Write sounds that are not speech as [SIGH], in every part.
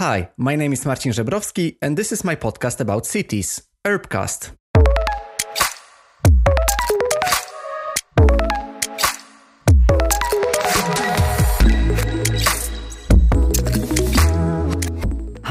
Hi, my name is Marcin Żebrowski, and this is my podcast about cities, Urbcast.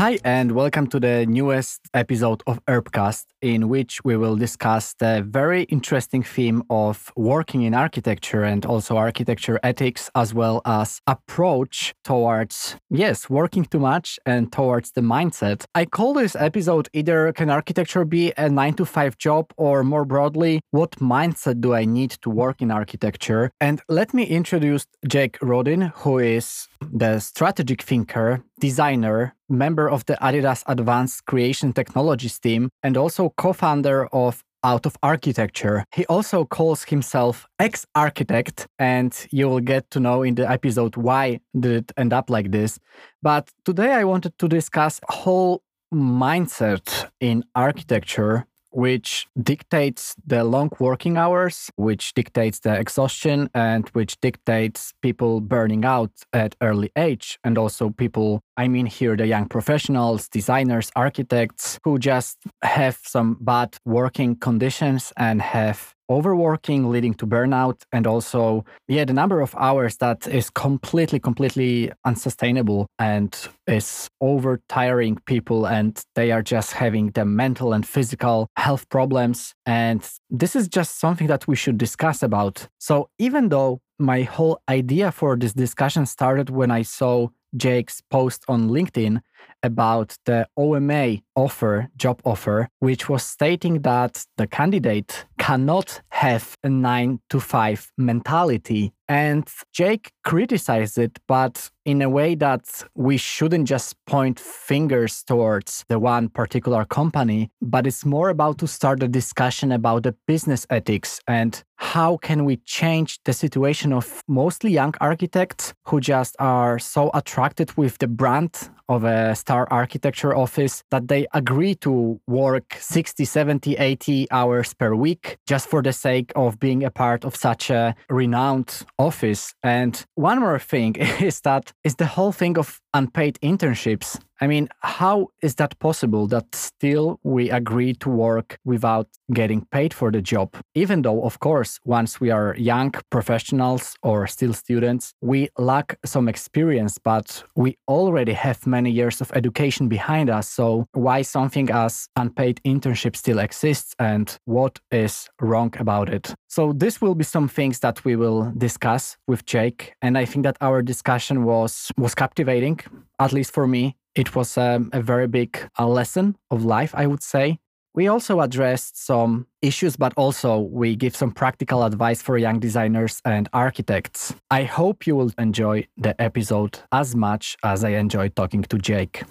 Hi, and welcome to the newest episode of Urbcast, in which we will discuss the very interesting theme of working in architecture and also architecture ethics, as well as approach towards, yes, working too much and towards the mindset. I call this episode either Can architecture be a nine to five job, or more broadly, what mindset do I need to work in architecture? And let me introduce Jake Rudin, who is the strategic thinker, designer, member of the Adidas Advanced Creation Technologies team, and also co founder of out of architecture. He also calls himself ex architect, and you will get to know in the episode why did it end up like this. But today I wanted to discuss whole mindset in architecture which dictates the long working hours, which dictates the exhaustion, and which dictates people burning out at early age. And also people, I mean here the young professionals, designers, architects who just have some bad working conditions and have overworking leading to burnout and also yeah the number of hours that is completely completely unsustainable and is over tiring people and they are just having the mental and physical health problems. And this is just something that we should discuss about. So even though my whole idea for this discussion started when i saw Jake's post on LinkedIn about the OMA offer, job offer, which was stating that the candidate cannot have a nine to five mentality. And Jake criticized it, but in a way that we shouldn't just point fingers towards the one particular company, but it's more about to start a discussion about the business ethics and how can we change the situation of mostly young architects who just are so attracted with the brand of a star architecture office that they agree to work 60, 70, 80 hours per week just for the sake of being a part of such a renowned office. And one more thing [LAUGHS] is that is the whole thing of unpaid internships. I mean, how is that possible that still we agree to work without getting paid for the job? Even though, of course, once we are young professionals or still students, we lack some experience, but we already have many years of education behind us. So, why something as unpaid internship still exists and what is wrong about it? So, this will be some things that we will discuss with Jake. And I think that our discussion was, was captivating, at least for me it was um, a very big uh, lesson of life, I would say. We also addressed some issues, but also we give some practical advice for young designers and architects. I hope you will enjoy the episode as much as I enjoyed talking to Jake.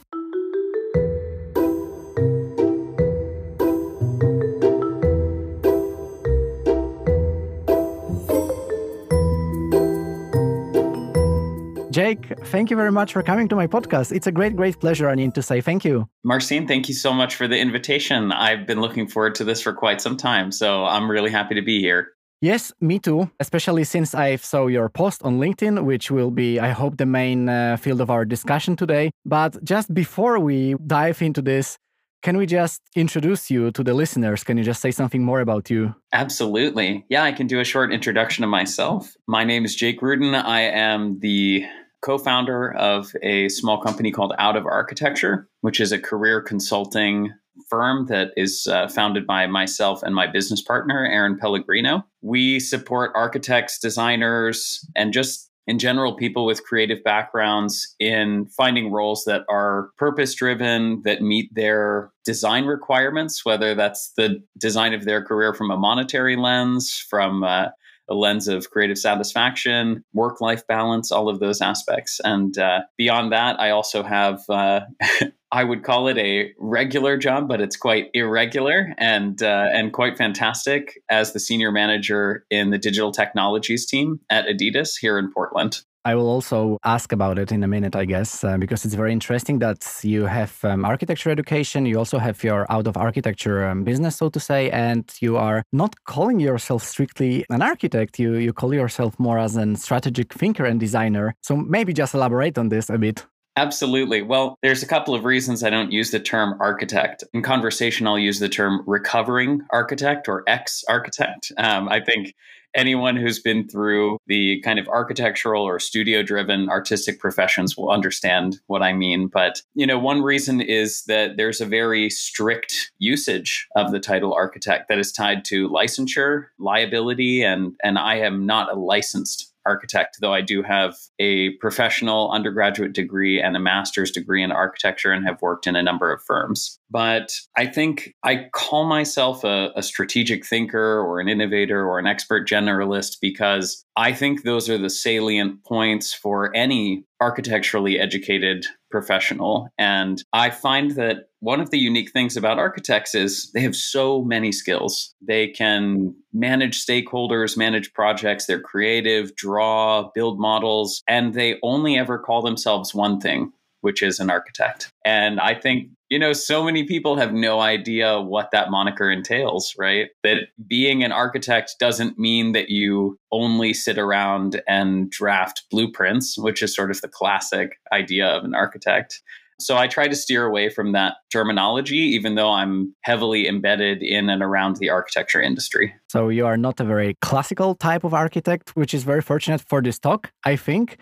Jake, thank you very much for coming to my podcast. It's a great, great pleasure. I need to say thank you. Marcin, thank you so much for the invitation. I've been looking forward to this for quite some time, so I'm really happy to be here. Yes, me too, especially since I saw your post on LinkedIn, which will be, I hope, the main uh, field of our discussion today. But just before we dive into this, can we just introduce you to the listeners? Can you just say something more about you? Absolutely. Yeah, I can do a short introduction of myself. My name is Jake Rudin. I am the co founder of a small company called Out of Architecture, which is a career consulting firm that is uh, founded by myself and my business partner, Aaron Pellegrino. We support architects, designers, and just in general, people with creative backgrounds in finding roles that are purpose driven, that meet their design requirements, whether that's the design of their career from a monetary lens, from a lens of creative satisfaction, work life balance, all of those aspects. And uh, beyond that, I also have. Uh, [LAUGHS] I would call it a regular job, but it's quite irregular and uh, and quite fantastic as the senior manager in the digital technologies team at Adidas here in Portland. I will also ask about it in a minute, I guess, uh, because it's very interesting that you have um, architecture education. You also have your out of architecture um, business, so to say, and you are not calling yourself strictly an architect. You you call yourself more as a strategic thinker and designer. So maybe just elaborate on this a bit. Absolutely. Well, there's a couple of reasons I don't use the term architect. In conversation, I'll use the term recovering architect or ex architect. Um, I think anyone who's been through the kind of architectural or studio driven artistic professions will understand what I mean. But, you know, one reason is that there's a very strict usage of the title architect that is tied to licensure, liability, and, and I am not a licensed architect, though I do have a professional undergraduate degree and a master's degree in architecture and have worked in a number of firms. But I think I call myself a, a, strategic thinker or an innovator or an expert generalist because I think those are the salient points for any architecturally educated professional. And I find that one of the unique things about architects is they have so many skills. They can manage stakeholders, manage projects, they're creative, draw, build models, and they only ever call themselves one thing, which is an architect. And I think you know, so many people have no idea what that moniker entails, right? That being an architect doesn't mean that you only sit around and draft blueprints, which is sort of the classic idea of an architect. So I try to steer away from that terminology, even though I'm heavily embedded in and around the architecture industry. So you are not a very classical type of architect, which is very fortunate for this talk, I think.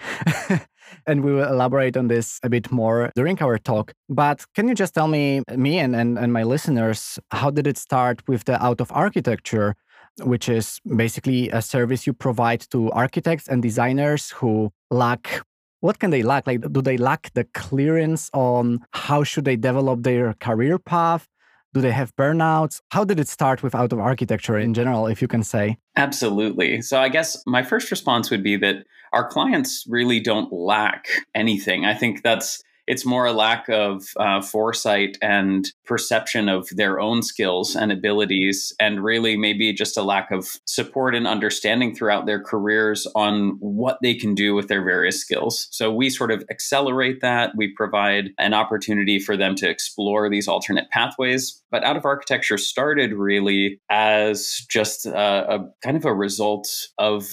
[LAUGHS] and we will elaborate on this a bit more during our talk. But can you just tell me, me and, and, and my listeners, how did it start with the Out of Architecture? Which is basically a service you provide to architects and designers who lack what can they lack? Like do they lack the clearance on how should they develop their career path? Do they have burnouts? How did it start with out of architecture in general if you can say? Absolutely. So i guess my first response would be that our clients really don't lack anything. I think that's it's more a lack of uh, foresight and perception of their own skills and abilities, and really maybe just a lack of support and understanding throughout their careers on what they can do with their various skills. So we sort of accelerate that. We provide an opportunity for them to explore these alternate pathways. But Out of Architecture started really as just a, a kind of a result of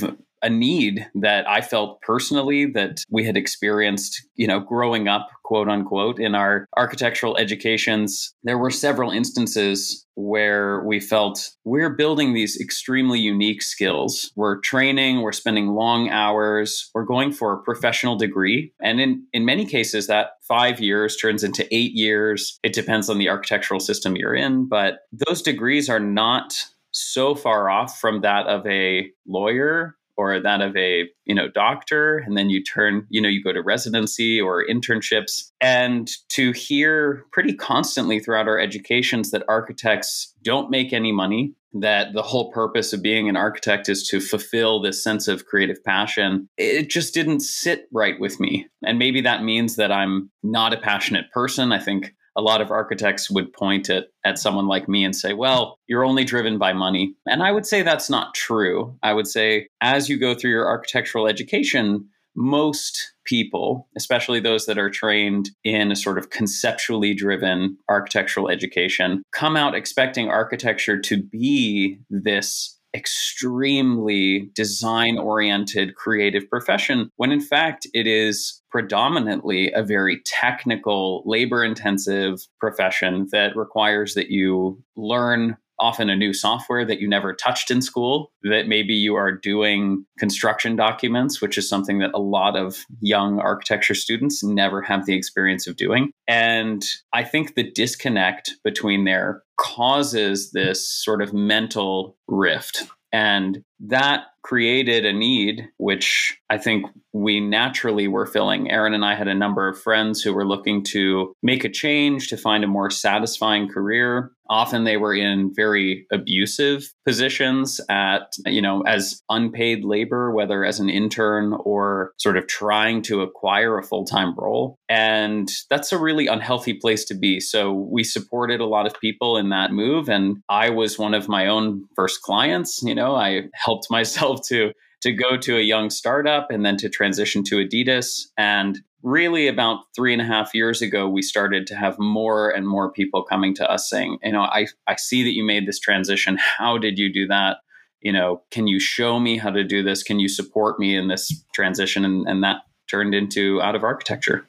a need that I felt personally that we had experienced, you know, growing up, quote unquote, in our architectural educations. There were several instances where we felt we're building these extremely unique skills. We're training, we're spending long hours, we're going for a professional degree. And in, in many cases, that five years turns into eight years. It depends on the architectural system you're in, but those degrees are not so far off from that of a lawyer or that of a you know doctor and then you turn you know you go to residency or internships. And to hear pretty constantly throughout our educations that architects don't make any money that the whole purpose of being an architect is to fulfill this sense of creative passion it just didn't sit right with me. And maybe that means that i'm not a passionate person. I think a lot of architects would point at, at someone like me and say, well, you're only driven by money. And I would say that's not true. I would say as you go through your architectural education, most people, especially those that are trained in a sort of conceptually driven architectural education, come out expecting architecture to be this extremely design oriented creative profession when in fact it is predominantly a very technical labor intensive profession that requires that you learn often a new software that you never touched in school, that maybe you are doing construction documents, which is something that a lot of young architecture students never have the experience of doing. And I think the disconnect between there causes this sort of mental rift. And that created a need, which I think we naturally were filling. Aaron and I had a number of friends who were looking to make a change, to find a more satisfying career. Often they were in very abusive positions at, you know, as unpaid labor, whether as an intern or sort of trying to acquire a full time role. And that's a really unhealthy place to be. So we supported a lot of people in that move. And I was one of my own first clients. You know, I helped myself to to go to a young startup and then to transition to Adidas. And really, about three and a half years ago, we started to have more and more people coming to us saying, you know, I, I see that you made this transition. How did you do that? You know, can you show me how to do this? Can you support me in this transition? And, and that turned into out of architecture.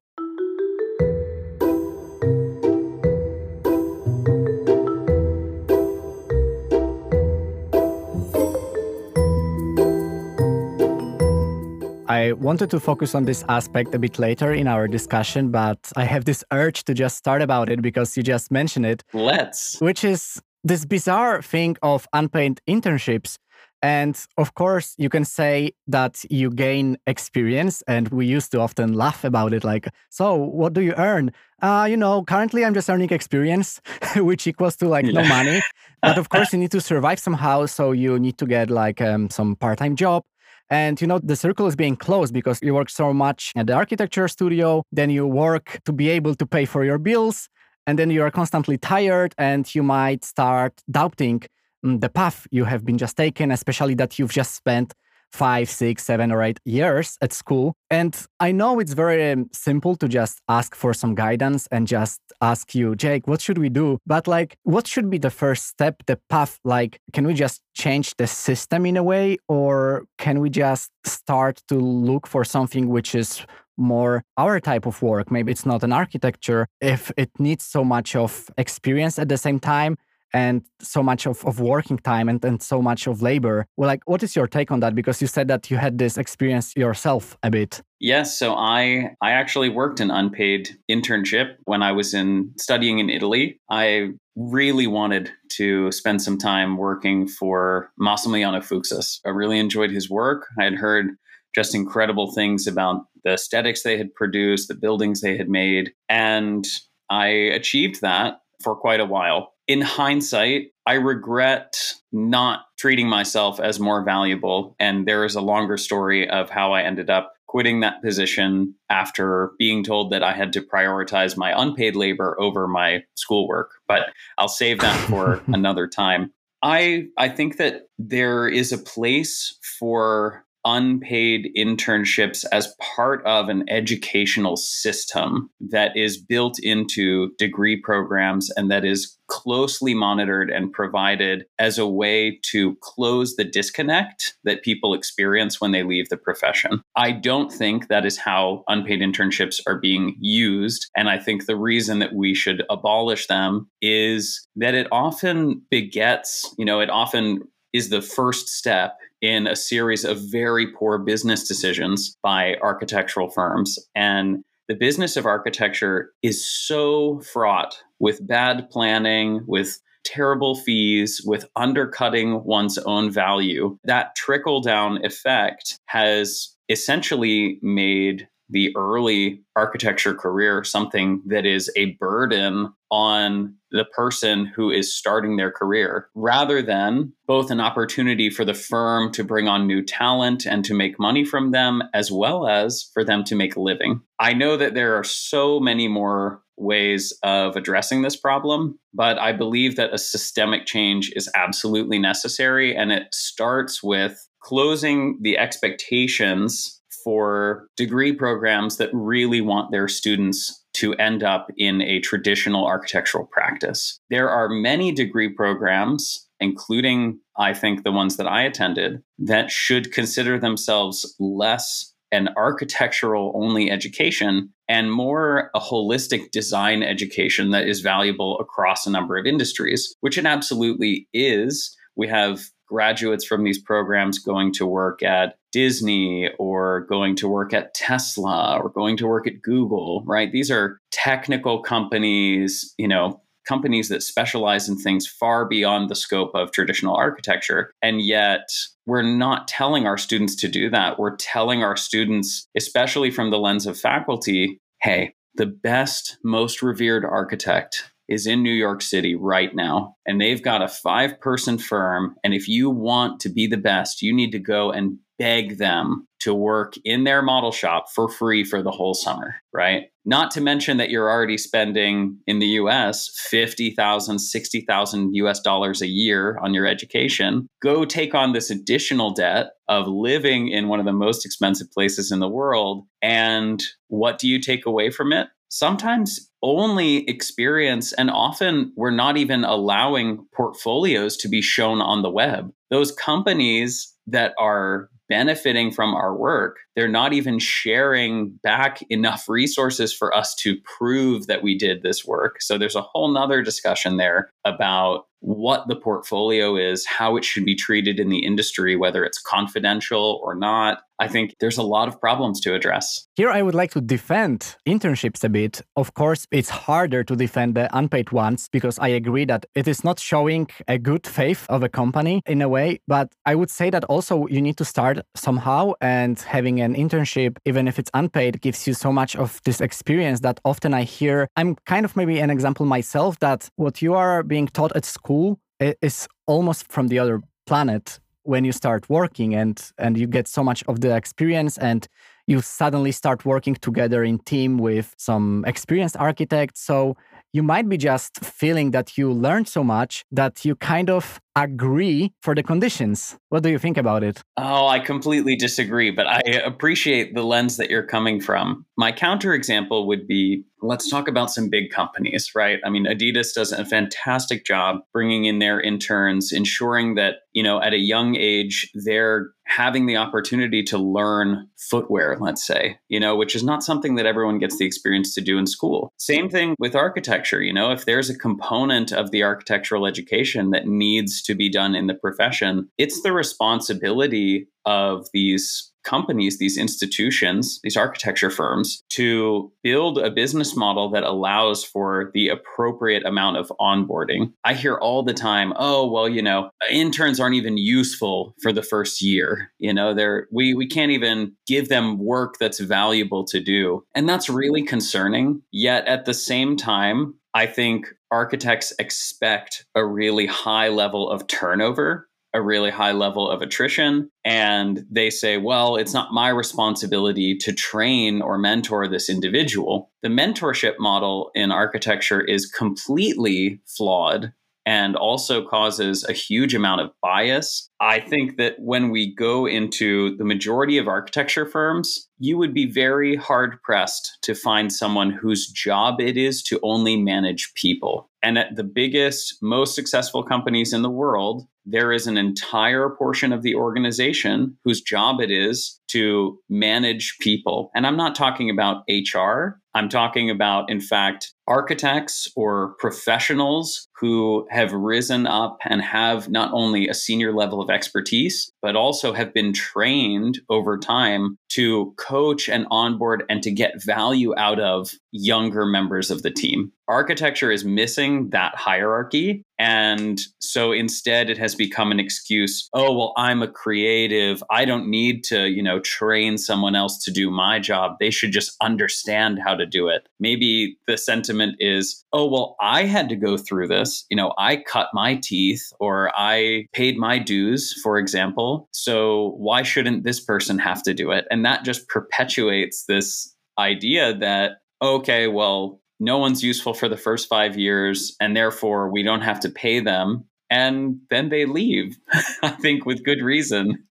I wanted to focus on this aspect a bit later in our discussion, but I have this urge to just start about it because you just mentioned it. Let's. Which is this bizarre thing of unpaid internships. And of course, you can say that you gain experience. And we used to often laugh about it like, so what do you earn? Uh, you know, currently I'm just earning experience, [LAUGHS] which equals to like no money. But of [LAUGHS] course, you need to survive somehow. So you need to get like um, some part time job. And you know, the circle is being closed because you work so much at the architecture studio, then you work to be able to pay for your bills, and then you are constantly tired and you might start doubting mm, the path you have been just taken, especially that you've just spent five, six, seven, or eight years at school. And I know it's very um, simple to just ask for some guidance and just ask you, Jake, what should we do? But like, what should be the first step, the path? Like, can we just change the system in a way, or can we just start to look for something which is more our type of work? Maybe it's not an architecture if it needs so much of experience at the same time and so much of, of working time and, and so much of labor. Well, like, what is your take on that? Because you said that you had this experience yourself a bit. Yes, so I I actually worked an unpaid internship when I was in studying in Italy. I really wanted to spend some time working for Massimiliano Fuksas. I really enjoyed his work. I had heard just incredible things about the aesthetics they had produced, the buildings they had made, and I achieved that for quite a while in hindsight, I regret not treating myself as more valuable. And there is a longer story of how I ended up quitting that position after being told that I had to prioritize my unpaid labor over my schoolwork. But I'll save that [LAUGHS] for another time. I I think that there is a place for unpaid internships as part of an educational system that is built into degree programs and that is closely monitored and provided as a way to close the disconnect that people experience when they leave the profession. I don't think that is how unpaid internships are being used. And I think the reason that we should abolish them is that it often begets, you know, it often is the first step in a series of very poor business decisions by architectural firms. And the business of architecture is so fraught with bad planning, with terrible fees, with undercutting one's own value. That trickle down effect has essentially made the early architecture career something that is a burden on the person who is starting their career rather than both an opportunity for the firm to bring on new talent and to make money from them as well as for them to make a living. I know that there are so many more ways of addressing this problem, but I believe that a systemic change is absolutely necessary and it starts with closing the expectations for degree programs that really want their students to end up in a traditional architectural practice. There are many degree programs, including, I think, the ones that I attended, that should consider themselves less an architectural only education and more a holistic design education that is valuable across a number of industries, which it absolutely is. We have graduates from these programs going to work at Disney or going to work at Tesla or going to work at Google, right? These are technical companies, you know, companies that specialize in things far beyond the scope of traditional architecture. And yet, we're not telling our students to do that. We're telling our students, especially from the lens of faculty, hey, the best, most revered architect is in New York City right now, and they've got a five person firm. And if you want to be the best, you need to go and beg them to work in their model shop for free for the whole summer, right? Not to mention that you're already spending in the US 50,000, 60,000 US dollars a year on your education. Go take on this additional debt of living in one of the most expensive places in the world. And what do you take away from it? sometimes only experience and often we're not even allowing portfolios to be shown on the web. Those companies that are benefiting from our work, they're not even sharing back enough resources for us to prove that we did this work. So there's a whole nother discussion there about what the portfolio is, how it should be treated in the industry, whether it's confidential or not. I think there's a lot of problems to address. Here, I would like to defend internships a bit. Of course, it's harder to defend the unpaid ones because I agree that it is not showing a good faith of a company in a way. But I would say that also you need to start somehow, and having an internship, even if it's unpaid, gives you so much of this experience that often I hear. I'm kind of maybe an example myself that what you are being taught at school is almost from the other planet when you start working and and you get so much of the experience and you suddenly start working together in team with some experienced architects. So you might be just feeling that you learned so much that you kind of agree for the conditions. What do you think about it? Oh, I completely disagree, but I appreciate the lens that you're coming from. My counterexample would be let's talk about some big companies, right? I mean, Adidas does a fantastic job bringing in their interns, ensuring that, you know, at a young age, they're having the opportunity to learn footwear, let's say, you know, which is not something that everyone gets the experience to do in school. Same thing with architecture, you know, if there's a component of the architectural education that needs to be done in the profession, it's the responsibility of these companies, these institutions, these architecture firms to build a business model that allows for the appropriate amount of onboarding. I hear all the time, "Oh, well, you know, interns aren't even useful for the first year. You know, they're we we can't even give them work that's valuable to do." And that's really concerning. Yet at the same time, I think architects expect a really high level of turnover a really high level of attrition. And they say, well, it's not my responsibility to train or mentor this individual. The mentorship model in architecture is completely flawed and also causes a huge amount of bias. I think that when we go into the majority of architecture firms, you would be very hard pressed to find someone whose job it is to only manage people. And at the biggest, most successful companies in the world, there is an entire portion of the organization whose job it is to manage people. And I'm not talking about HR. I'm talking about, in fact, architects or professionals who have risen up and have not only a senior level of expertise, but also have been trained over time to coach and onboard and to get value out of younger members of the team. Architecture is missing that hierarchy. And so instead, it has become an excuse oh, well, I'm a creative. I don't need to, you know, train someone else to do my job. They should just understand how to do it. Maybe the sentiment is, oh, well, I had to go through this. You know, I cut my teeth or I paid my dues, for example. So why shouldn't this person have to do it? And that just perpetuates this idea that, okay, well, no one's useful for the first five years, and therefore we don't have to pay them. And then they leave, [LAUGHS] I think, with good reason.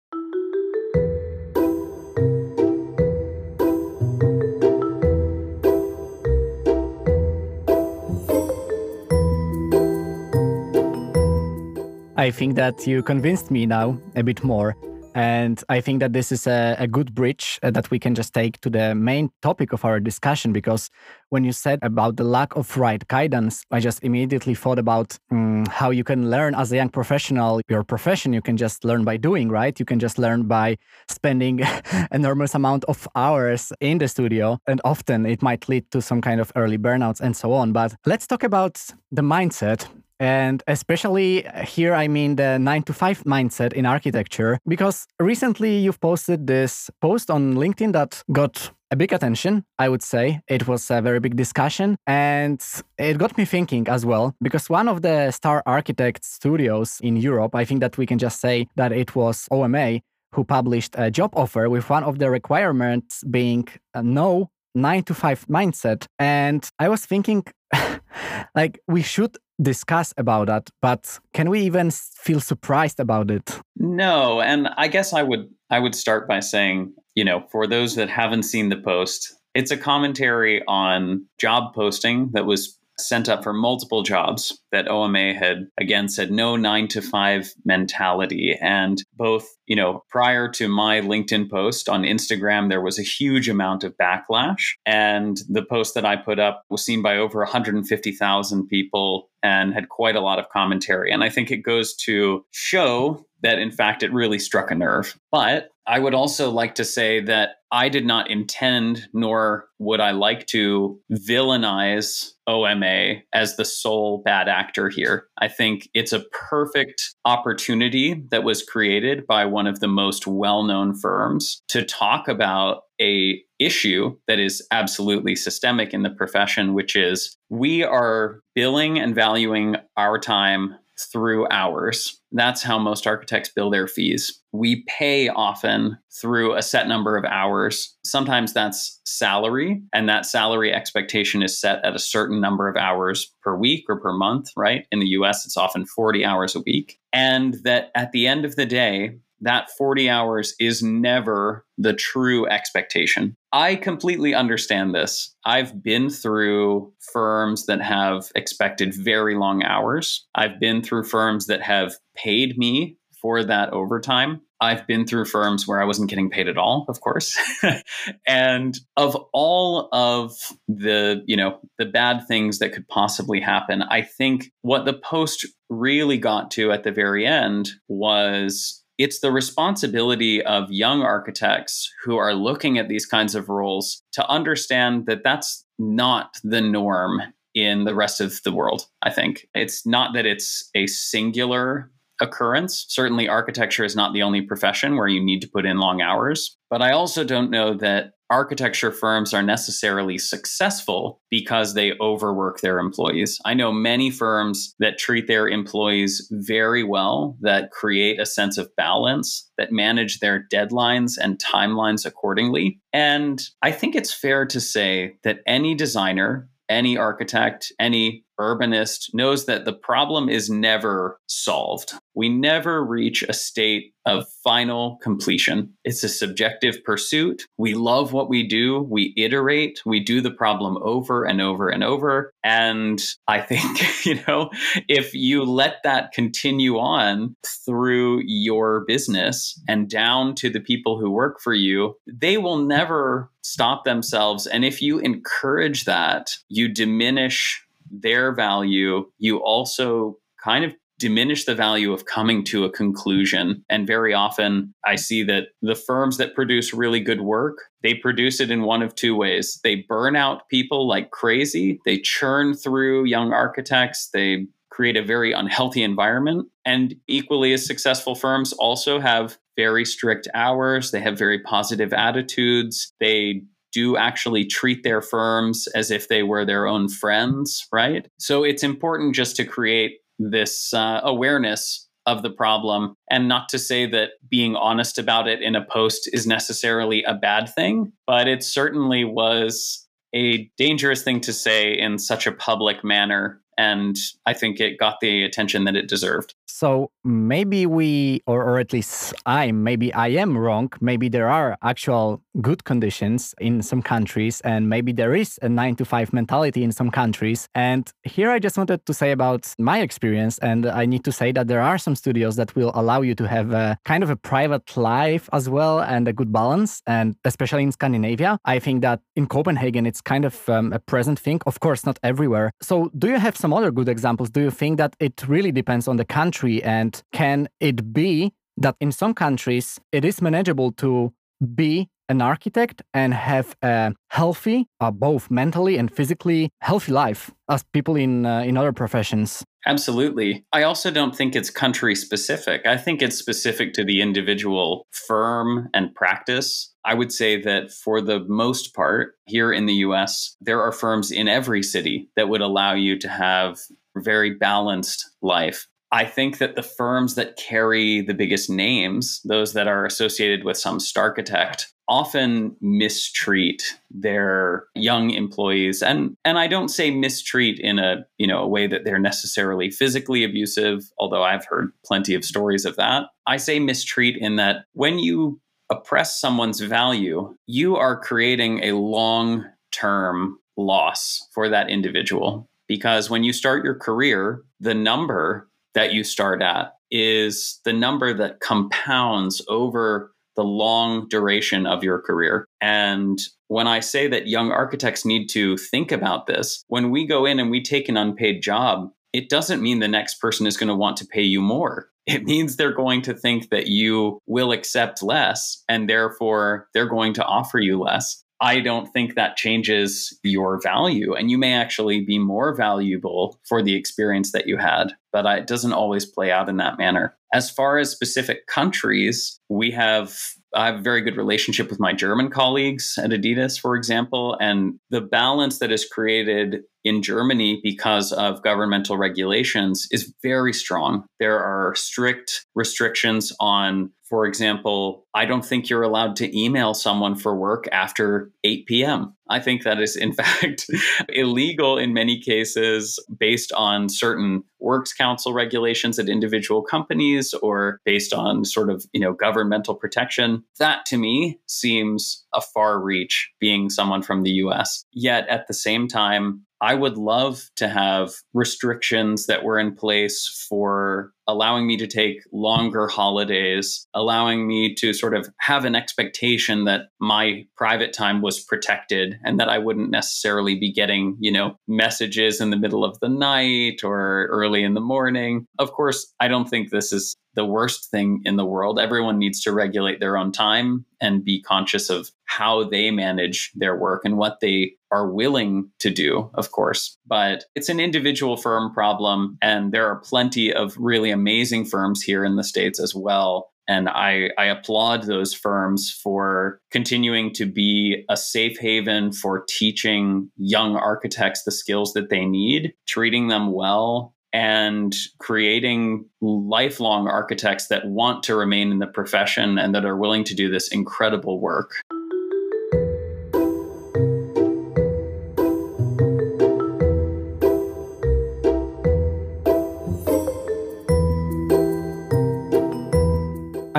I think that you convinced me now a bit more. And I think that this is a, a, good bridge uh, that we can just take to the main topic of our discussion. Because when you said about the lack of right guidance, I just immediately thought about um, how you can learn as a young professional. Your profession, you can just learn by doing, right? You can just learn by spending [LAUGHS] enormous amount of hours in the studio. And often it might lead to some kind of early burnouts and so on. But let's talk about the mindset and especially here, I mean the nine to five mindset in architecture, because recently you've posted this post on LinkedIn that got a big attention, I would say. It was a very big discussion. And it got me thinking as well, because one of the star architect studios in Europe, I think that we can just say that it was OMA, who published a job offer with one of the requirements being no nine to five mindset. And I was thinking, [LAUGHS] like, we should discuss about that, but can we even feel surprised about it? No, and I guess I would I would start by saying, you know, for those that haven't seen the post, it's a commentary on job posting that was sent up for multiple jobs that OMA had again said no nine to five mentality. And both, you know, prior to my LinkedIn post on Instagram, there was a huge amount of backlash. And the post that I put up was seen by over 150,000 people and had quite a lot of commentary. And I think it goes to show that in fact it really struck a nerve. But I would also like to say that I did not intend, nor would I like to villainize OMA as the sole bad actor here. I think it's a perfect opportunity that was created by one of the most well-known firms to talk about a issue that is absolutely systemic in the profession which is we are billing and valuing our time through hours. That's how most architects bill their fees. We pay often through a set number of hours. Sometimes that's salary, and that salary expectation is set at a certain number of hours per week or per month, right? In the US, it's often 40 hours a week. And that at the end of the day, that 40 hours is never the true expectation. I completely understand this. I've been through firms that have expected very long hours. I've been through firms that have paid me for that overtime. I've been through firms where I wasn't getting paid at all, of course. [LAUGHS] and of all of the, you know, the bad things that could possibly happen, I think what the post really got to at the very end was it's the responsibility of young architects who are looking at these kinds of roles to understand that that's not the norm in the rest of the world, I think. It's not that it's a singular occurrence. Certainly, architecture is not the only profession where you need to put in long hours. But I also don't know that architecture firms are necessarily successful because they overwork their employees. I know many firms that treat their employees very well, that create a sense of balance, that manage their deadlines and timelines accordingly. And I think it's fair to say that any designer any architect, any urbanist knows that the problem is never solved. We never reach a state of final completion. It's a subjective pursuit. We love what we do. We iterate. We do the problem over and over and over. And I think, [LAUGHS] you know, if you let that continue on through your business and down to the people who work for you, they will never stop themselves. And if you encourage that, you diminish their value, you also kind of diminish the value of coming to a conclusion. And very often I see that the firms that produce really good work, they produce it in one of two ways. They burn out people like crazy, they churn through young architects, they create a very unhealthy environment. And equally as successful firms also have very strict hours, they have very positive attitudes, they do actually treat their firms as if they were their own friends, right? So it's important just to create this uh, awareness of the problem and not to say that being honest about it in a post is necessarily a bad thing, but it certainly was a dangerous thing to say in such a public manner and I think it got the attention that it deserved. So maybe we, or, or at least I, maybe I am wrong. Maybe there are actual good conditions in some countries, and maybe there is a nine to five mentality in some countries. And here I just wanted to say about my experience, and I need to say that there are some studios that will allow you to have a kind of a private life as well and a good balance. And especially in Scandinavia, I think that in Copenhagen it's kind of um, a present thing. Of course, not everywhere. So do you have some other good examples? Do you think that it really depends on the country? And can it be that in some countries it is manageable to be an architect and have a healthy, uh, both mentally and physically healthy life as people in uh, in other professions. Absolutely. I also don't think it's country specific. I think it's specific to the individual firm and practice. I would say that for the most part, here in the US, there are firms in every city that would allow you to have very balanced life. I think that the firms that carry the biggest names, those that are associated with some starchitect, often mistreat their young employees. And and I don't say mistreat in a you know a way that they're necessarily physically abusive although I've heard plenty of stories of that. I say mistreat in that when you oppress someone's value you are creating a long term loss for that individual. Because when you start your career the number that you start at is the number that compounds over the long duration of your career. And when I say that young architects need to think about this, when we go in and we take an unpaid job, it doesn't mean the next person is going to want to pay you more. [LAUGHS] it means they're going to think that you will accept less and therefore they're going to offer you less. I don't think that changes your value. And you may actually be more valuable for the experience that you had, but it doesn't always play out in that manner. As far as specific countries, we have I have a very good relationship with my German colleagues at Adidas, for example, and the balance that is created in Germany because of governmental regulations is very strong. There are strict restrictions on, for example, I don't think you're allowed to email someone for work after 8 p.m. I think that is, in [LAUGHS] fact, illegal in many cases based on certain works council regulations at individual companies or based on sort of, you know, governmental protection. That to me seems a far reach being someone from the US. Yet at the same time, I would love to have restrictions that were in place for allowing me to take longer holidays, allowing me to sort of have an expectation that my private time was protected and that I wouldn't necessarily be getting, you know, messages in the middle of the night or early in the morning. Of course, I don't think this is the worst thing in the world. Everyone needs to regulate their own time and be conscious of how they manage their work and what they are willing to do, of course. But it's an individual firm problem. And there are plenty of really amazing firms here in the States as well. And I, I applaud those firms for continuing to be a safe haven for teaching young architects the skills that they need, treating them well, and creating lifelong architects that want to remain in the profession and that are willing to do this incredible work.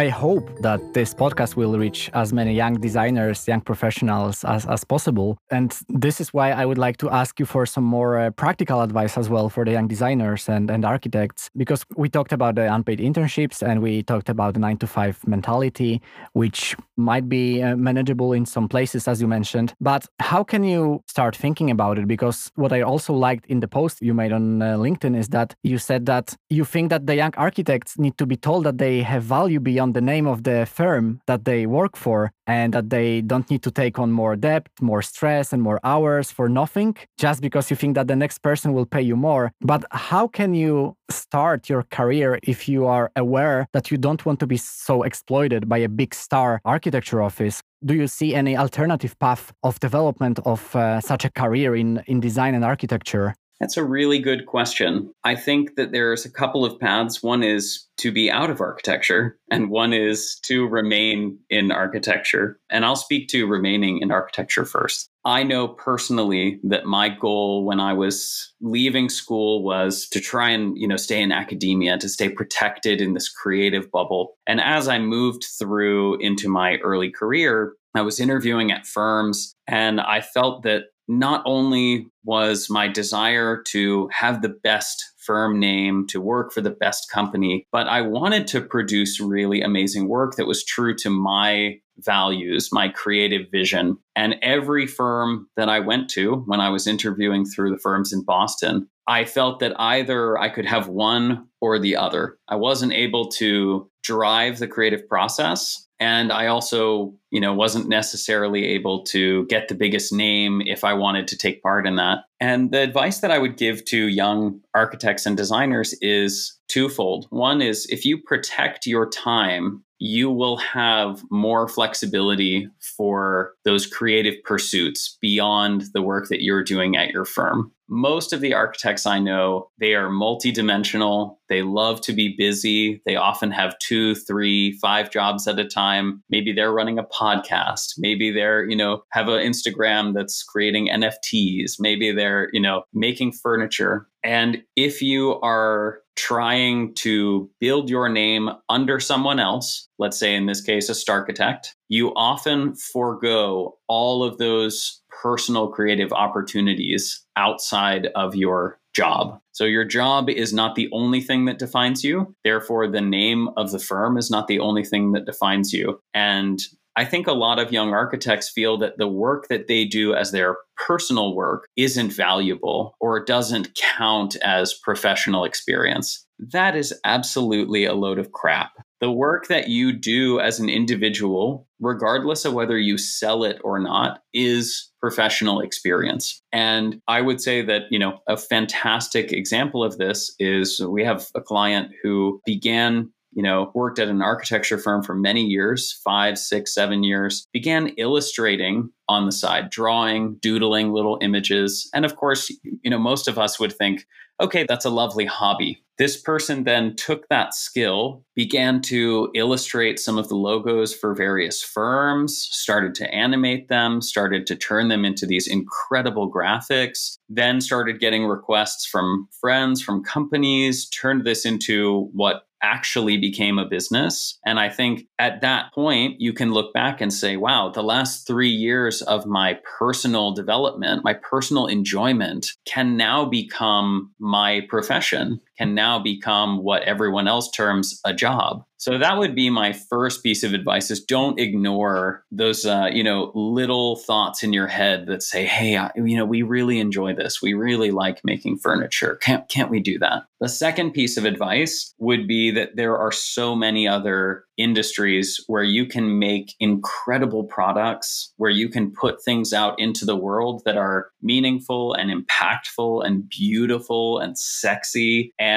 I hope that this podcast will reach as many young designers, young professionals as, as possible. And this is why I would like to ask you for some more uh, practical advice as well for the young designers and, and architects, because we talked about the unpaid internships and we talked about the nine to five mentality, which might be uh, manageable in some places, as you mentioned. But how can you start thinking about it? Because what I also liked in the post you made on uh, LinkedIn is that you said that you think that the young architects need to be told that they have value beyond the name of the firm that they work for and that they don't need to take on more debt, more stress, and more hours for nothing just because you think that the next person will pay you more. But how can you start your career if you are aware that you don't want to be so exploited by a big star architecture office? Do you see any alternative path of development of uh, such a career in, in design and architecture? That's a really good question. I think that there's a couple of paths. One is to be out of architecture, and one is to remain in architecture. And I'll speak to remaining in architecture first. I know personally that my goal when I was leaving school was to try and, you know, stay in academia, to stay protected in this creative bubble. And as I moved through into my early career, I was interviewing at firms and I felt that not only was my desire to have the best firm name, to work for the best company, but I wanted to produce really amazing work that was true to my values, my creative vision. And every firm that I went to when I was interviewing through the firms in Boston, I felt that either I could have one or the other. I wasn't able to drive the creative process and I also, you know, wasn't necessarily able to get the biggest name if I wanted to take part in that. And the advice that I would give to young architects and designers is twofold. One is if you protect your time you will have more flexibility for those creative pursuits beyond the work that you're doing at your firm. Most of the architects I know, they are multidimensional. They love to be busy. They often have two, three, five jobs at a time. Maybe they're running a podcast. Maybe they're, you know, have an Instagram that's creating NFTs. Maybe they're, you know, making furniture. And if you are trying to build your name under someone else, let's say in this case, a starchitect, you often forego all of those personal creative opportunities outside of your job. So your job is not the only thing that defines you. Therefore, the name of the firm is not the only thing that defines you. And I think a lot of young architects feel that the work that they do as their personal work isn't valuable or doesn't count as professional experience. that is absolutely a load of crap. The work that you do as an individual, regardless of whether you sell it or not, is professional experience. And I would say that, you know, a fantastic example of this is we have a client who began you know, worked at an architecture firm for many years five, six, seven years, began illustrating on the side, drawing, doodling little images. And of course, you know, most of us would think, okay, that's a lovely hobby. This person then took that skill, began to illustrate some of the logos for various firms, started to animate them, started to turn them into these incredible graphics, then started getting requests from friends, from companies, turned this into what actually became a business. And I think at that point, you can look back and say, wow, the last three years of my personal development, my personal enjoyment can now become my profession, can now become what everyone else terms a job. So that would be my first piece of advice is don't ignore those uh, you know little thoughts in your head that say hey I, you know we really enjoy this. We really like making furniture. Can't can't we do that? The second piece of advice would be that there are so many other industries where you can make incredible products, where you can put things out into the world that are meaningful and impactful and beautiful and sexy, and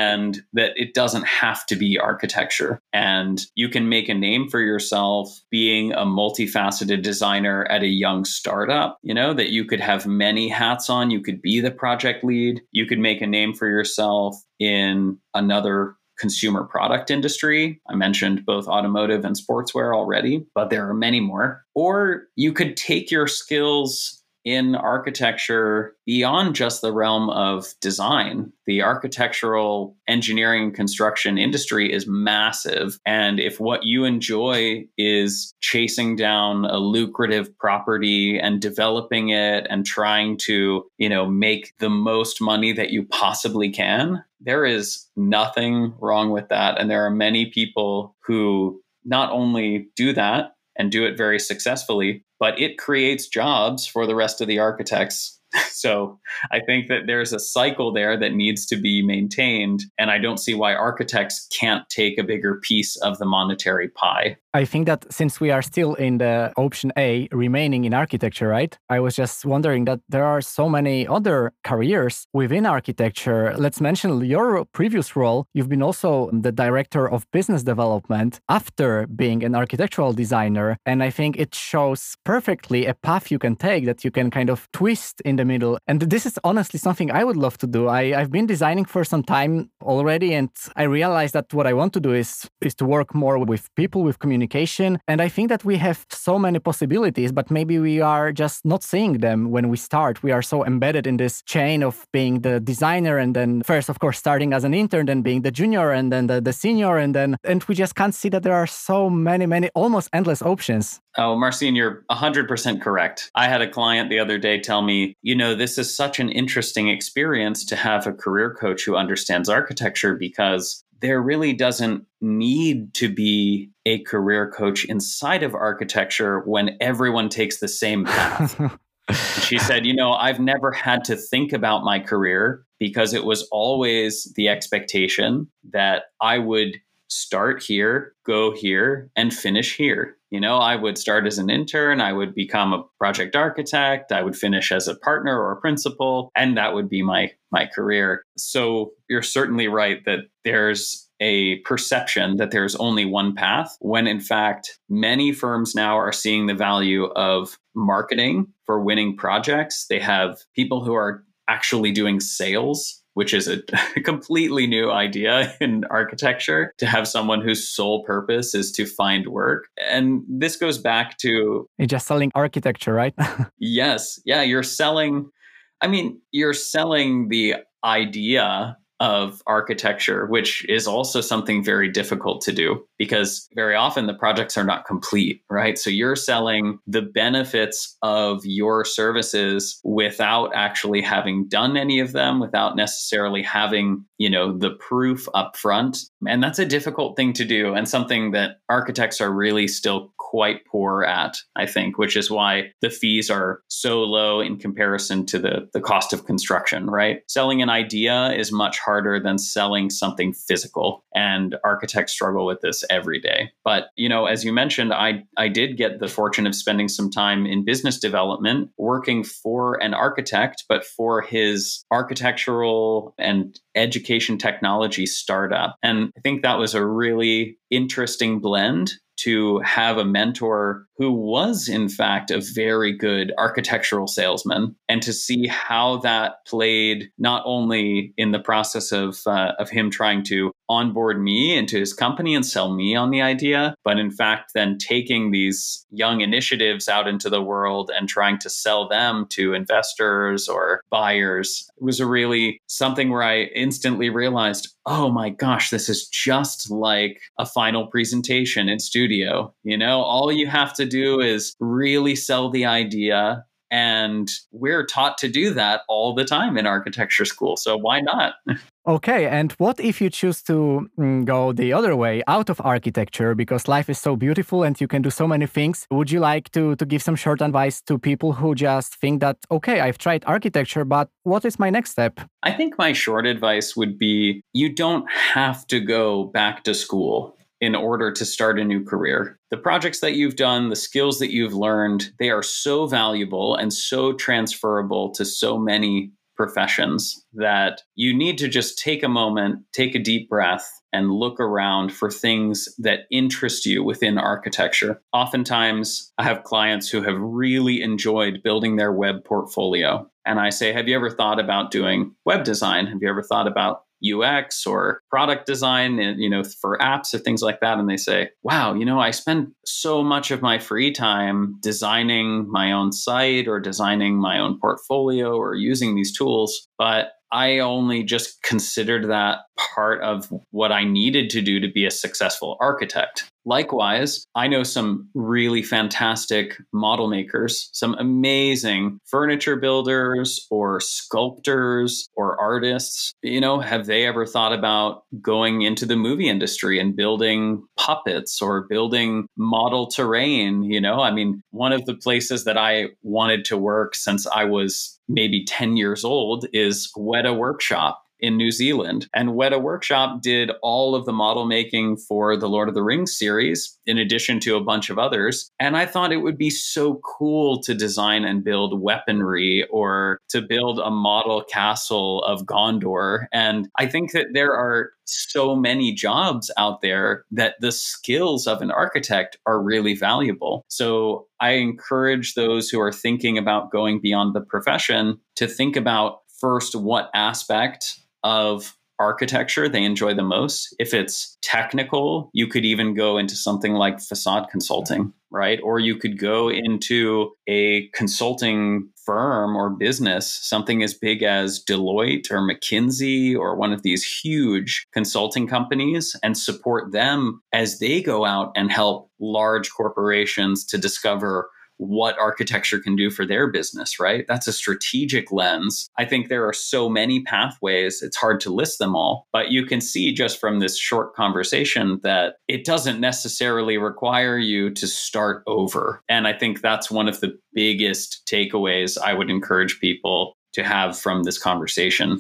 that it doesn't have to be architecture. And you can make a name for yourself being a multifaceted designer at a young startup, you know, that you could have many hats on. You could be the project lead, you could make a name for yourself in another consumer product industry. I mentioned both automotive and sportswear already, but there are many more. Or you could take your skills in architecture beyond just the realm of design. The architectural engineering construction industry is massive. And if what you enjoy is chasing down a lucrative property and developing it and trying to, you know, make the most money that you possibly can, there is nothing wrong with that. And there are many people who not only do that, and do it very successfully, but it creates jobs for the rest of the architects [LAUGHS] so I think that there's a cycle there that needs to be maintained. And I don't see why architects can't take a bigger piece of the monetary pie. I think that since we are still in the option A, remaining in architecture, right? I was just wondering that there are so many other careers within architecture. Let's mention your previous role. You've been also the director of business development after being an architectural designer. And I think it shows perfectly a path you can take that you can kind of twist in the middle. And this is honestly something I would love to do. I, I've been designing for some time already, and I realized that what I want to do is is to work more with people, with communication. And I think that we have so many possibilities, but maybe we are just not seeing them when we start. We are so embedded in this chain of being the designer and then first, of course, starting as an intern, then being the junior and then the, the senior, and then and we just can't see that there are so many, many almost endless options. Oh, Marcin, you're 100% correct. I had a client the other day tell me, you know, this is such an interesting experience to have a career coach who understands architecture because there really doesn't need to be a career coach inside of architecture when everyone takes the same path. [LAUGHS] she said, You know, I've never had to think about my career because it was always the expectation that I would start here, go here, and finish here. You know, I would start as an intern, I would become a project architect, I would finish as a partner or a principal, and that would be my my career. So you're certainly right that there's a perception that there's only one path when in fact many firms now are seeing the value of marketing for winning projects. They have people who are actually doing sales which is a, [LAUGHS] completely new idea in architecture to have someone whose sole purpose is to find work. And this goes back to You're just selling architecture, right? [LAUGHS] yes. Yeah. You're selling, I mean, you're selling the idea of architecture, which is also something very difficult to do because very often the projects are not complete, right? So you're selling the benefits of your services without actually having done any of them, without necessarily having, you know, the proof up front. And that's a difficult thing to do and something that architects are really still quite poor at, I think, which is why the fees are so low in comparison to the, the cost of construction, right? Selling an idea is much harder than selling something physical. And architects struggle with this every day. But, you know, as you mentioned, I, I did get the fortune of spending some time in business development, working for an architect, but for his architectural and education technology startup. And I think that was a really interesting blend to have a mentor who was, in fact, a very good architectural salesman, and to see how that played not only in the process of, uh, of him trying to onboard me into his company and sell me on the idea, but in fact, then taking these young initiatives out into the world and trying to sell them to investors or buyers it was a really something where I instantly realized, oh my gosh, this is just like a final presentation in studio. You know, all you have to do is really sell the idea. And we're taught to do that all the time in architecture school. So why not? [LAUGHS] Okay, and what if you choose to mm, go the other way, out of architecture, because life is so beautiful and you can do so many things? Would you like to, to give some short advice to people who just think that, okay, I've tried architecture, but what is my next step? I think my short advice would be you don't have to go back to school in order to start a new career. The projects that you've done, the skills that you've learned, they are so valuable and so transferable to so many professions that you need to just take a moment, take a deep breath, and look around for things that interest you within architecture. Oftentimes, I have clients who have really enjoyed building their web portfolio. And I say, Have you ever thought about doing web design? Have you ever thought about UX or product design, and, you know, for apps or things like that. And they say, wow, you know, I spend so much of my free time designing my own site or designing my own portfolio or using these tools. But I only just considered that part of what I needed to do to be a successful architect. Likewise, I know some really fantastic model makers, some amazing furniture builders or sculptors or artists. You know, have they ever thought about going into the movie industry and building puppets or building model terrain? You know, I mean, one of the places that I wanted to work since I was maybe 10 years old is Weta Workshop in New Zealand. And Weta Workshop did all of the model making for the Lord of the Rings series, in addition to a bunch of others. And I thought it would be so cool to design and build weaponry or to build a model castle of Gondor. And I think that there are so many jobs out there that the skills of an architect are really valuable. So I encourage those who are thinking about going beyond the profession to think about first what aspect of architecture they enjoy the most. If it's technical, you could even go into something like facade consulting, right? Or you could go into a consulting firm or business, something as big as Deloitte or McKinsey or one of these huge consulting companies, and support them as they go out and help large corporations to discover what architecture can do for their business, right? That's a strategic lens. I think there are so many pathways, it's hard to list them all, but you can see just from this short conversation that it doesn't necessarily require you to start over. And I think that's one of the biggest takeaways I would encourage people to have from this conversation.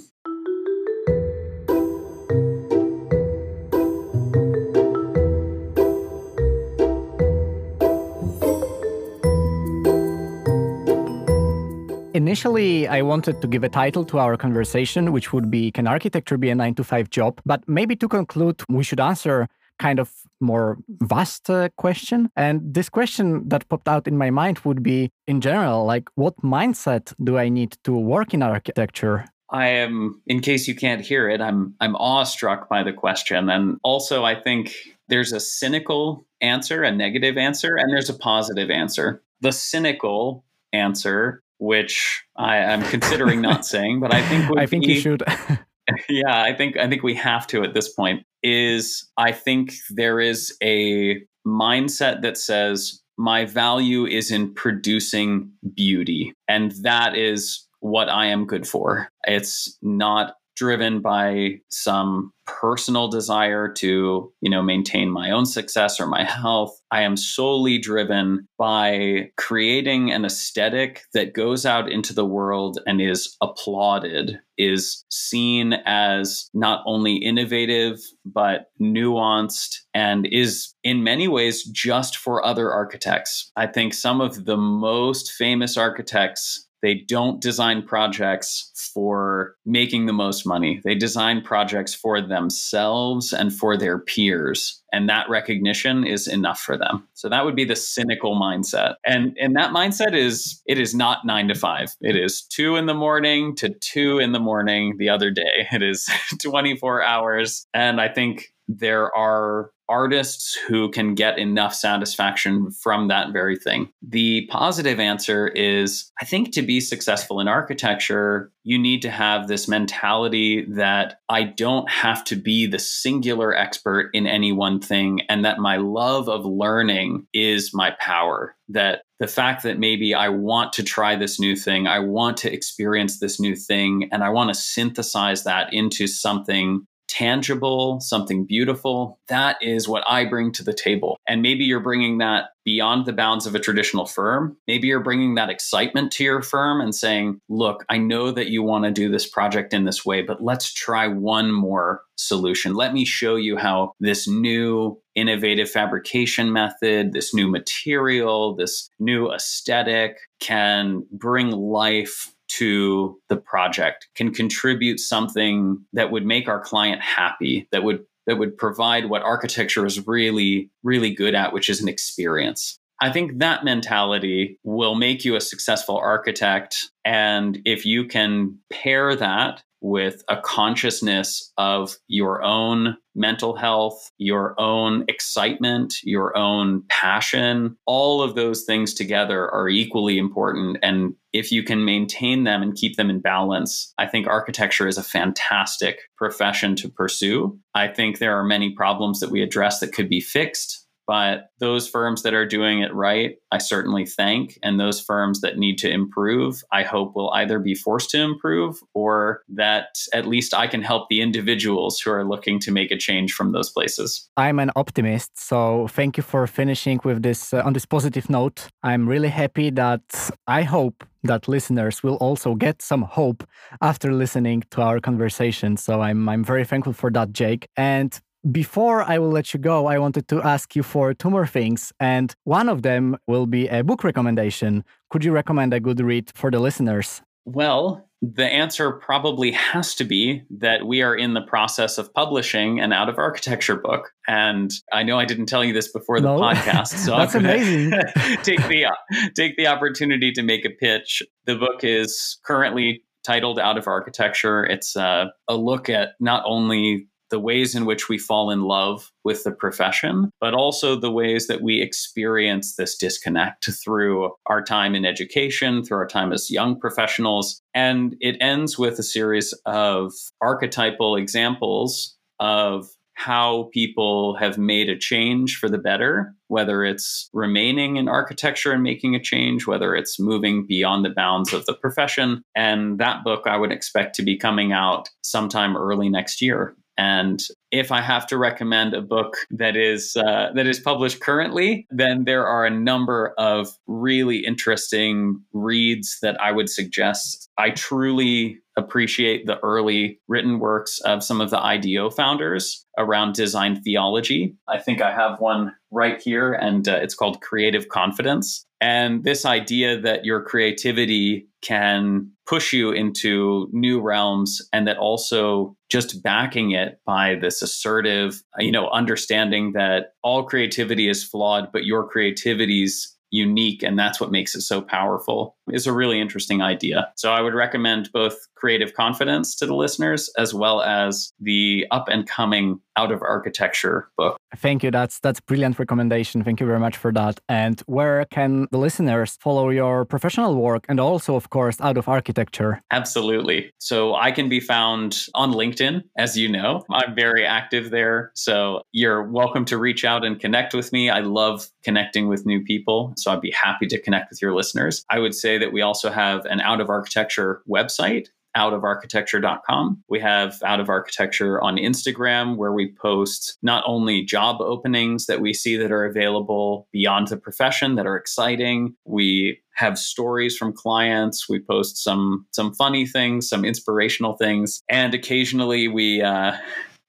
Initially, I wanted to give a title to our conversation, which would be Can architecture be a nine to five job? But maybe to conclude, we should answer kind of more vast uh, question. And this question that popped out in my mind would be in general, like, what mindset do I need to work in architecture? I am, in case you can't hear it, I'm I'm awestruck by the question. And also I think there's a cynical answer, a negative answer, and there's a positive answer. The cynical answer which I am considering not [LAUGHS] saying, but I think I think be, you should. [LAUGHS] yeah, I think I think we have to at this point. Is I think there is a mindset that says my value is in producing beauty, and that is what I am good for. It's not driven by some personal desire to, you know, maintain my own success or my health. I am solely driven by creating an aesthetic that goes out into the world and is applauded, is seen as not only innovative, but nuanced, and is in many ways just for other architects. I think some of the most famous architects they don't design projects for making the most money. They design projects for themselves and for their peers. And that recognition is enough for them. So that would be the cynical mindset. And and that mindset is it is not nine to five. It is two in the morning to two in the morning the other day. It is [LAUGHS] 24 hours. And I think there are artists who can get enough satisfaction from that very thing. The positive answer is I think to be successful in architecture, you need to have this mentality that I don't have to be the singular expert in any one thing, and that my love of learning is my power. That the fact that maybe I want to try this new thing, I want to experience this new thing, and I want to synthesize that into something tangible, something beautiful. That is what I bring to the table. And maybe you're bringing that beyond the bounds of a traditional firm. Maybe you're bringing that excitement to your firm and saying, look, I know that you want to do this project in this way, but let's try one more solution. Let me show you how this new innovative fabrication method, this new material, this new aesthetic can bring life to the project can contribute something that would make our client happy that would that would provide what architecture is really really good at which is an experience. I think that mentality will make you a successful architect. And if you can pair that with a consciousness of your own mental health, your own excitement, your own passion. All of those things together are equally important. And if you can maintain them and keep them in balance, I think architecture is a fantastic profession to pursue. I think there are many problems that we address that could be fixed but those firms that are doing it right, I certainly thank. And those firms that need to improve, I hope will either be forced to improve or that at least I can help the individuals who are looking to make a change from those places. I'm an optimist. So thank you for finishing with this uh, on this positive note. I'm really happy that I hope that listeners will also get some hope after listening to our conversation. So I'm I'm very thankful for that, Jake. And before I will let you go, I wanted to ask you for two more things. And one of them will be a book recommendation. Could you recommend a good read for the listeners? Well, the answer probably has to be that we are in the process of publishing an out of architecture book. And I know I didn't tell you this before the no. podcast, so [LAUGHS] that's amazing. [LAUGHS] take the take the opportunity to make a pitch. The book is currently titled Out of Architecture. It's uh, a look at not only the ways in which we fall in love with the profession, but also the ways that we experience this disconnect through our time in education, through our time as young professionals. And it ends with a series of archetypal examples of how people have made a change for the better, whether it's remaining in architecture and making a change, whether it's moving beyond the bounds of the profession. And that book I would expect to be coming out sometime early next year. And if I have to recommend a book that is uh, that is published currently, then there are a number of really interesting reads that I would suggest. I truly appreciate the early written works of some of the IDEO founders around design theology. I think I have one right here, and uh, it's called Creative Confidence. And this idea that your creativity can push you into new realms and that also just backing it by this assertive you know understanding that all creativity is flawed but your creativity's unique and that's what makes it so powerful is a really interesting idea. So i would recommend both creative confidence to the listeners as well as the up and coming out of architecture book. Thank you. That's that's brilliant recommendation. Thank you very much for that. And where can the listeners follow your professional work and also of course out of architecture? Absolutely. So I can be found on LinkedIn as you know. I'm very active there. So you're welcome to reach out and connect with me. I love connecting with new people. So I'd be happy to connect with your listeners. I would say that we also have an out of architecture website outofarchitecture.com. We have Out of Architecture on Instagram, where we post not only job openings that we see that are available beyond the profession that are exciting. We have stories from clients. We post some some funny things, some inspirational things, and occasionally we uh,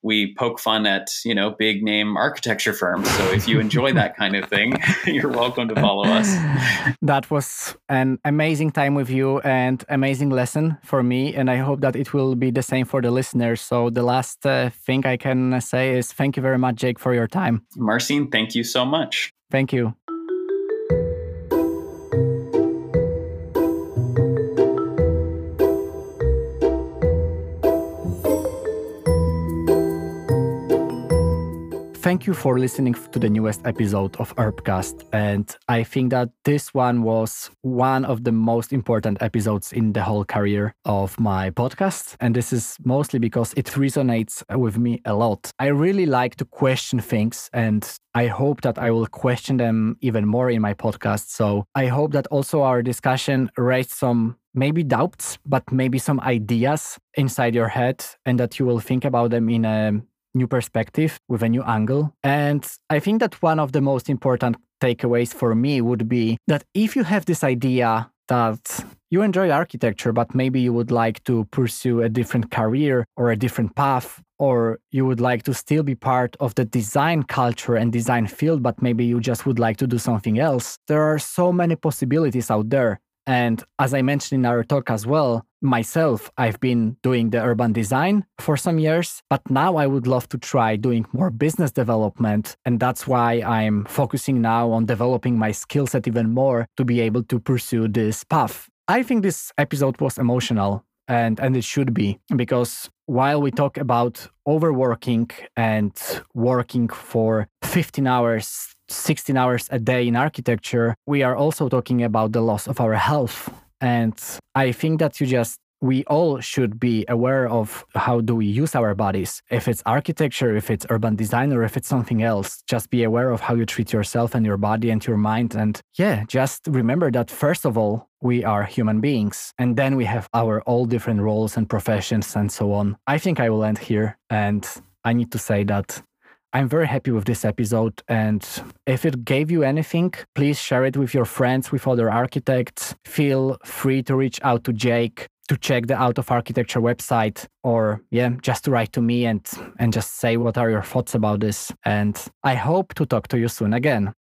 we poke fun at you know big name architecture firms. So if you enjoy that kind of thing, [LAUGHS] you're welcome to follow us. That was an amazing time with you and amazing lesson for me, and I hope that it will be the same for the listeners. So the last uh, thing I can say is thank you very much, Jake, for your time. Marcin, thank you so much. Thank you. Thank you for listening to the newest episode of Urbcast. And I think that this one was one of the most important episodes in the whole career of my podcast. And this is mostly because it resonates with me a lot. I really like to question things and I hope that I will question them even more in my podcast. So I hope that also our discussion raised some maybe doubts, but maybe some ideas inside your head and that you will think about them in a new perspective with a new angle. And I think that one of the most important takeaways for me would be that if you have this idea that you enjoy architecture, but maybe you would like to pursue a different career or a different path, or you would like to still be part of the design culture and design field, but maybe you just would like to do something else. There are so many possibilities out there. And as I mentioned in our talk as well, myself, I've been doing the urban design for some years, but now I would love to try doing more business development. And that's why I'm focusing now on developing my skill set even more to be able to pursue this path. I think this episode was emotional and and it should be because while we talk about overworking and working for 15 hours 16 hours a day in architecture, we are also talking about the loss of our health. And I think that you just we all should be aware of how do we use our bodies. If it's architecture if it's urban design or if it's something else just be aware of how you treat yourself and your body and your mind. And yeah just remember that first of all we are human beings and then we have our all different roles and professions and so on. I think i will end here and i need to say that I'm very happy with this episode. And if it gave you anything, please share it with your friends, with other architects. Feel free to reach out to Jake to check the out of architecture website or yeah just to write to me and and just say what are your thoughts about this and i hope to talk to you soon again